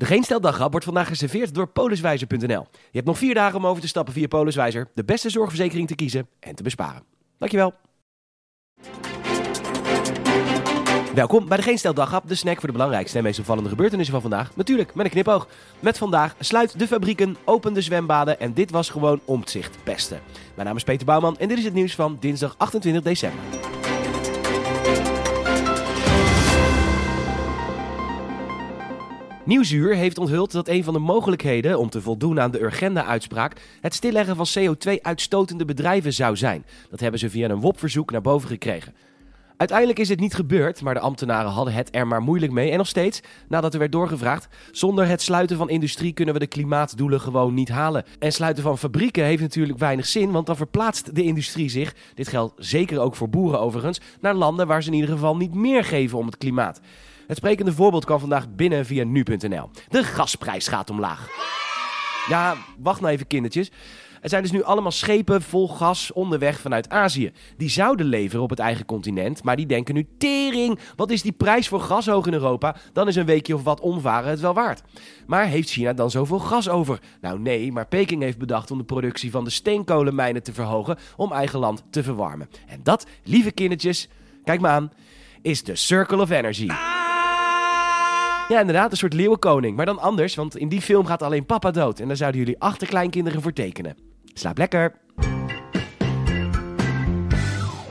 De Geen wordt vandaag geserveerd door poliswijzer.nl. Je hebt nog vier dagen om over te stappen via Poliswijzer, de beste zorgverzekering te kiezen en te besparen. Dankjewel. Welkom bij de Geen de snack voor de belangrijkste en meest opvallende gebeurtenissen van vandaag. Natuurlijk met een knipoog. Met vandaag sluit de fabrieken, open de zwembaden en dit was gewoon omzicht pesten. Mijn naam is Peter Bouwman en dit is het nieuws van dinsdag 28 december. Nieuwsuur heeft onthuld dat een van de mogelijkheden om te voldoen aan de Urgenda-uitspraak het stilleggen van CO2-uitstotende bedrijven zou zijn. Dat hebben ze via een WOP-verzoek naar boven gekregen. Uiteindelijk is het niet gebeurd, maar de ambtenaren hadden het er maar moeilijk mee. En nog steeds, nadat er werd doorgevraagd, zonder het sluiten van industrie kunnen we de klimaatdoelen gewoon niet halen. En sluiten van fabrieken heeft natuurlijk weinig zin, want dan verplaatst de industrie zich, dit geldt zeker ook voor boeren overigens, naar landen waar ze in ieder geval niet meer geven om het klimaat. Het sprekende voorbeeld kwam vandaag binnen via nu.nl. De gasprijs gaat omlaag. Ja, wacht nou even kindertjes. Er zijn dus nu allemaal schepen vol gas onderweg vanuit Azië. Die zouden leveren op het eigen continent, maar die denken nu tering. Wat is die prijs voor gas hoog in Europa? Dan is een weekje of wat omvaren het wel waard. Maar heeft China dan zoveel gas over? Nou nee, maar Peking heeft bedacht om de productie van de steenkolenmijnen te verhogen om eigen land te verwarmen. En dat, lieve kindertjes, kijk maar aan, is de Circle of Energy. Ja, inderdaad, een soort leeuwenkoning. Maar dan anders, want in die film gaat alleen papa dood. En daar zouden jullie achterkleinkinderen voor tekenen. Slaap lekker!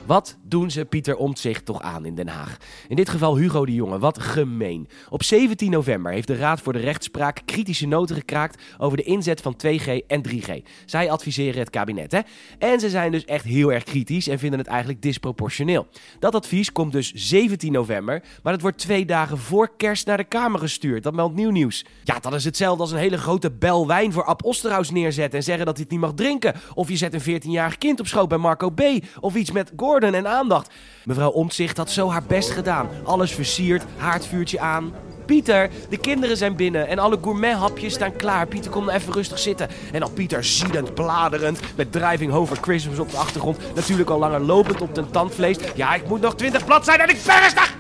Wat doen ze Pieter Omtzigt toch aan in Den Haag? In dit geval Hugo de Jonge, wat gemeen. Op 17 november heeft de Raad voor de Rechtspraak kritische noten gekraakt over de inzet van 2G en 3G. Zij adviseren het kabinet, hè? En ze zijn dus echt heel erg kritisch en vinden het eigenlijk disproportioneel. Dat advies komt dus 17 november, maar het wordt twee dagen voor kerst naar de Kamer gestuurd. Dat meldt nieuw nieuws. Ja, dat is hetzelfde als een hele grote bel wijn voor Ab Osterhaus neerzetten en zeggen dat hij het niet mag drinken. Of je zet een 14-jarig kind op schoot bij Marco B. Of iets met Gordon en aandacht. Mevrouw Omtzigt had zo haar best gedaan. Alles versierd, haardvuurtje aan. Pieter, de kinderen zijn binnen en alle gourmethapjes staan klaar. Pieter, kom even rustig zitten. En al Pieter ziedend, bladerend, met Driving for Christmas op de achtergrond. Natuurlijk al langer lopend op de tandvlees. Ja, ik moet nog 20 zijn en ik verrestig!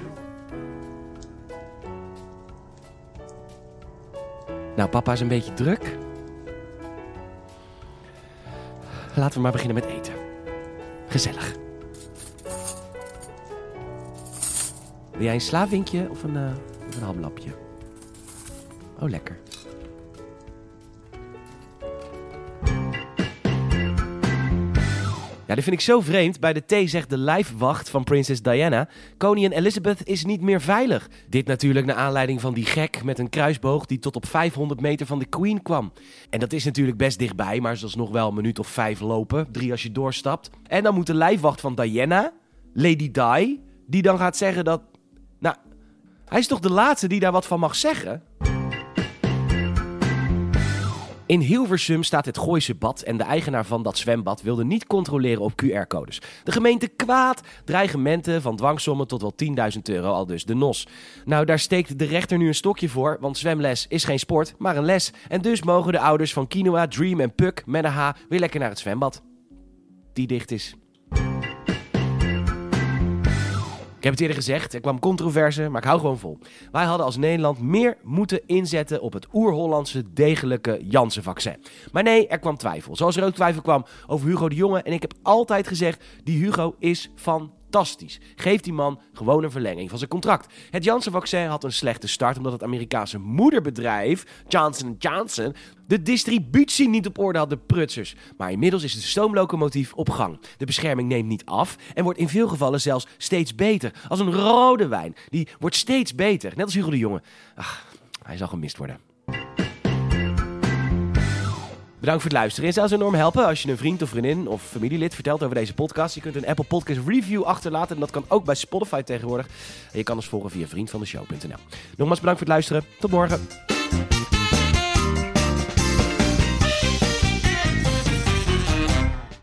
Nou, papa is een beetje druk. Laten we maar beginnen met eten. Gezellig. Wil jij een slaapwinkje of een, uh, een hamlapje? Oh, lekker. Ja, dit vind ik zo vreemd. Bij de thee zegt de lijfwacht van prinses Diana... Koningin Elizabeth is niet meer veilig. Dit natuurlijk naar aanleiding van die gek met een kruisboog... die tot op 500 meter van de queen kwam. En dat is natuurlijk best dichtbij, maar zoals nog wel een minuut of vijf lopen. Drie als je doorstapt. En dan moet de lijfwacht van Diana, Lady Di... die dan gaat zeggen dat nou, hij is toch de laatste die daar wat van mag zeggen? In Hilversum staat het Gooise bad en de eigenaar van dat zwembad wilde niet controleren op QR-codes. De gemeente kwaad, dreigementen van dwangsommen tot wel 10.000 euro, al dus de NOS. Nou, daar steekt de rechter nu een stokje voor, want zwemles is geen sport, maar een les. En dus mogen de ouders van Quinoa, Dream en Puck H weer lekker naar het zwembad. Die dicht is. Ik heb het eerder gezegd, er kwam controverse, maar ik hou gewoon vol. Wij hadden als Nederland meer moeten inzetten op het oer-Hollandse degelijke Janssen-vaccin. Maar nee, er kwam twijfel. Zoals er ook twijfel kwam over Hugo de Jonge. En ik heb altijd gezegd, die Hugo is van fantastisch. Geef die man gewoon een verlenging van zijn contract. Het Janssen-vaccin had een slechte start omdat het Amerikaanse moederbedrijf Johnson Johnson de distributie niet op orde had, de prutsers. Maar inmiddels is de stoomlocomotief op gang. De bescherming neemt niet af en wordt in veel gevallen zelfs steeds beter. Als een rode wijn. Die wordt steeds beter. Net als Hugo de Jonge. Ach, hij zal gemist worden. Bedankt voor het luisteren. En zou enorm helpen als je een vriend of vriendin of familielid vertelt over deze podcast. Je kunt een Apple Podcast review achterlaten. En dat kan ook bij Spotify tegenwoordig. En je kan ons volgen via vriendvandeshow.nl. Nogmaals bedankt voor het luisteren. Tot morgen.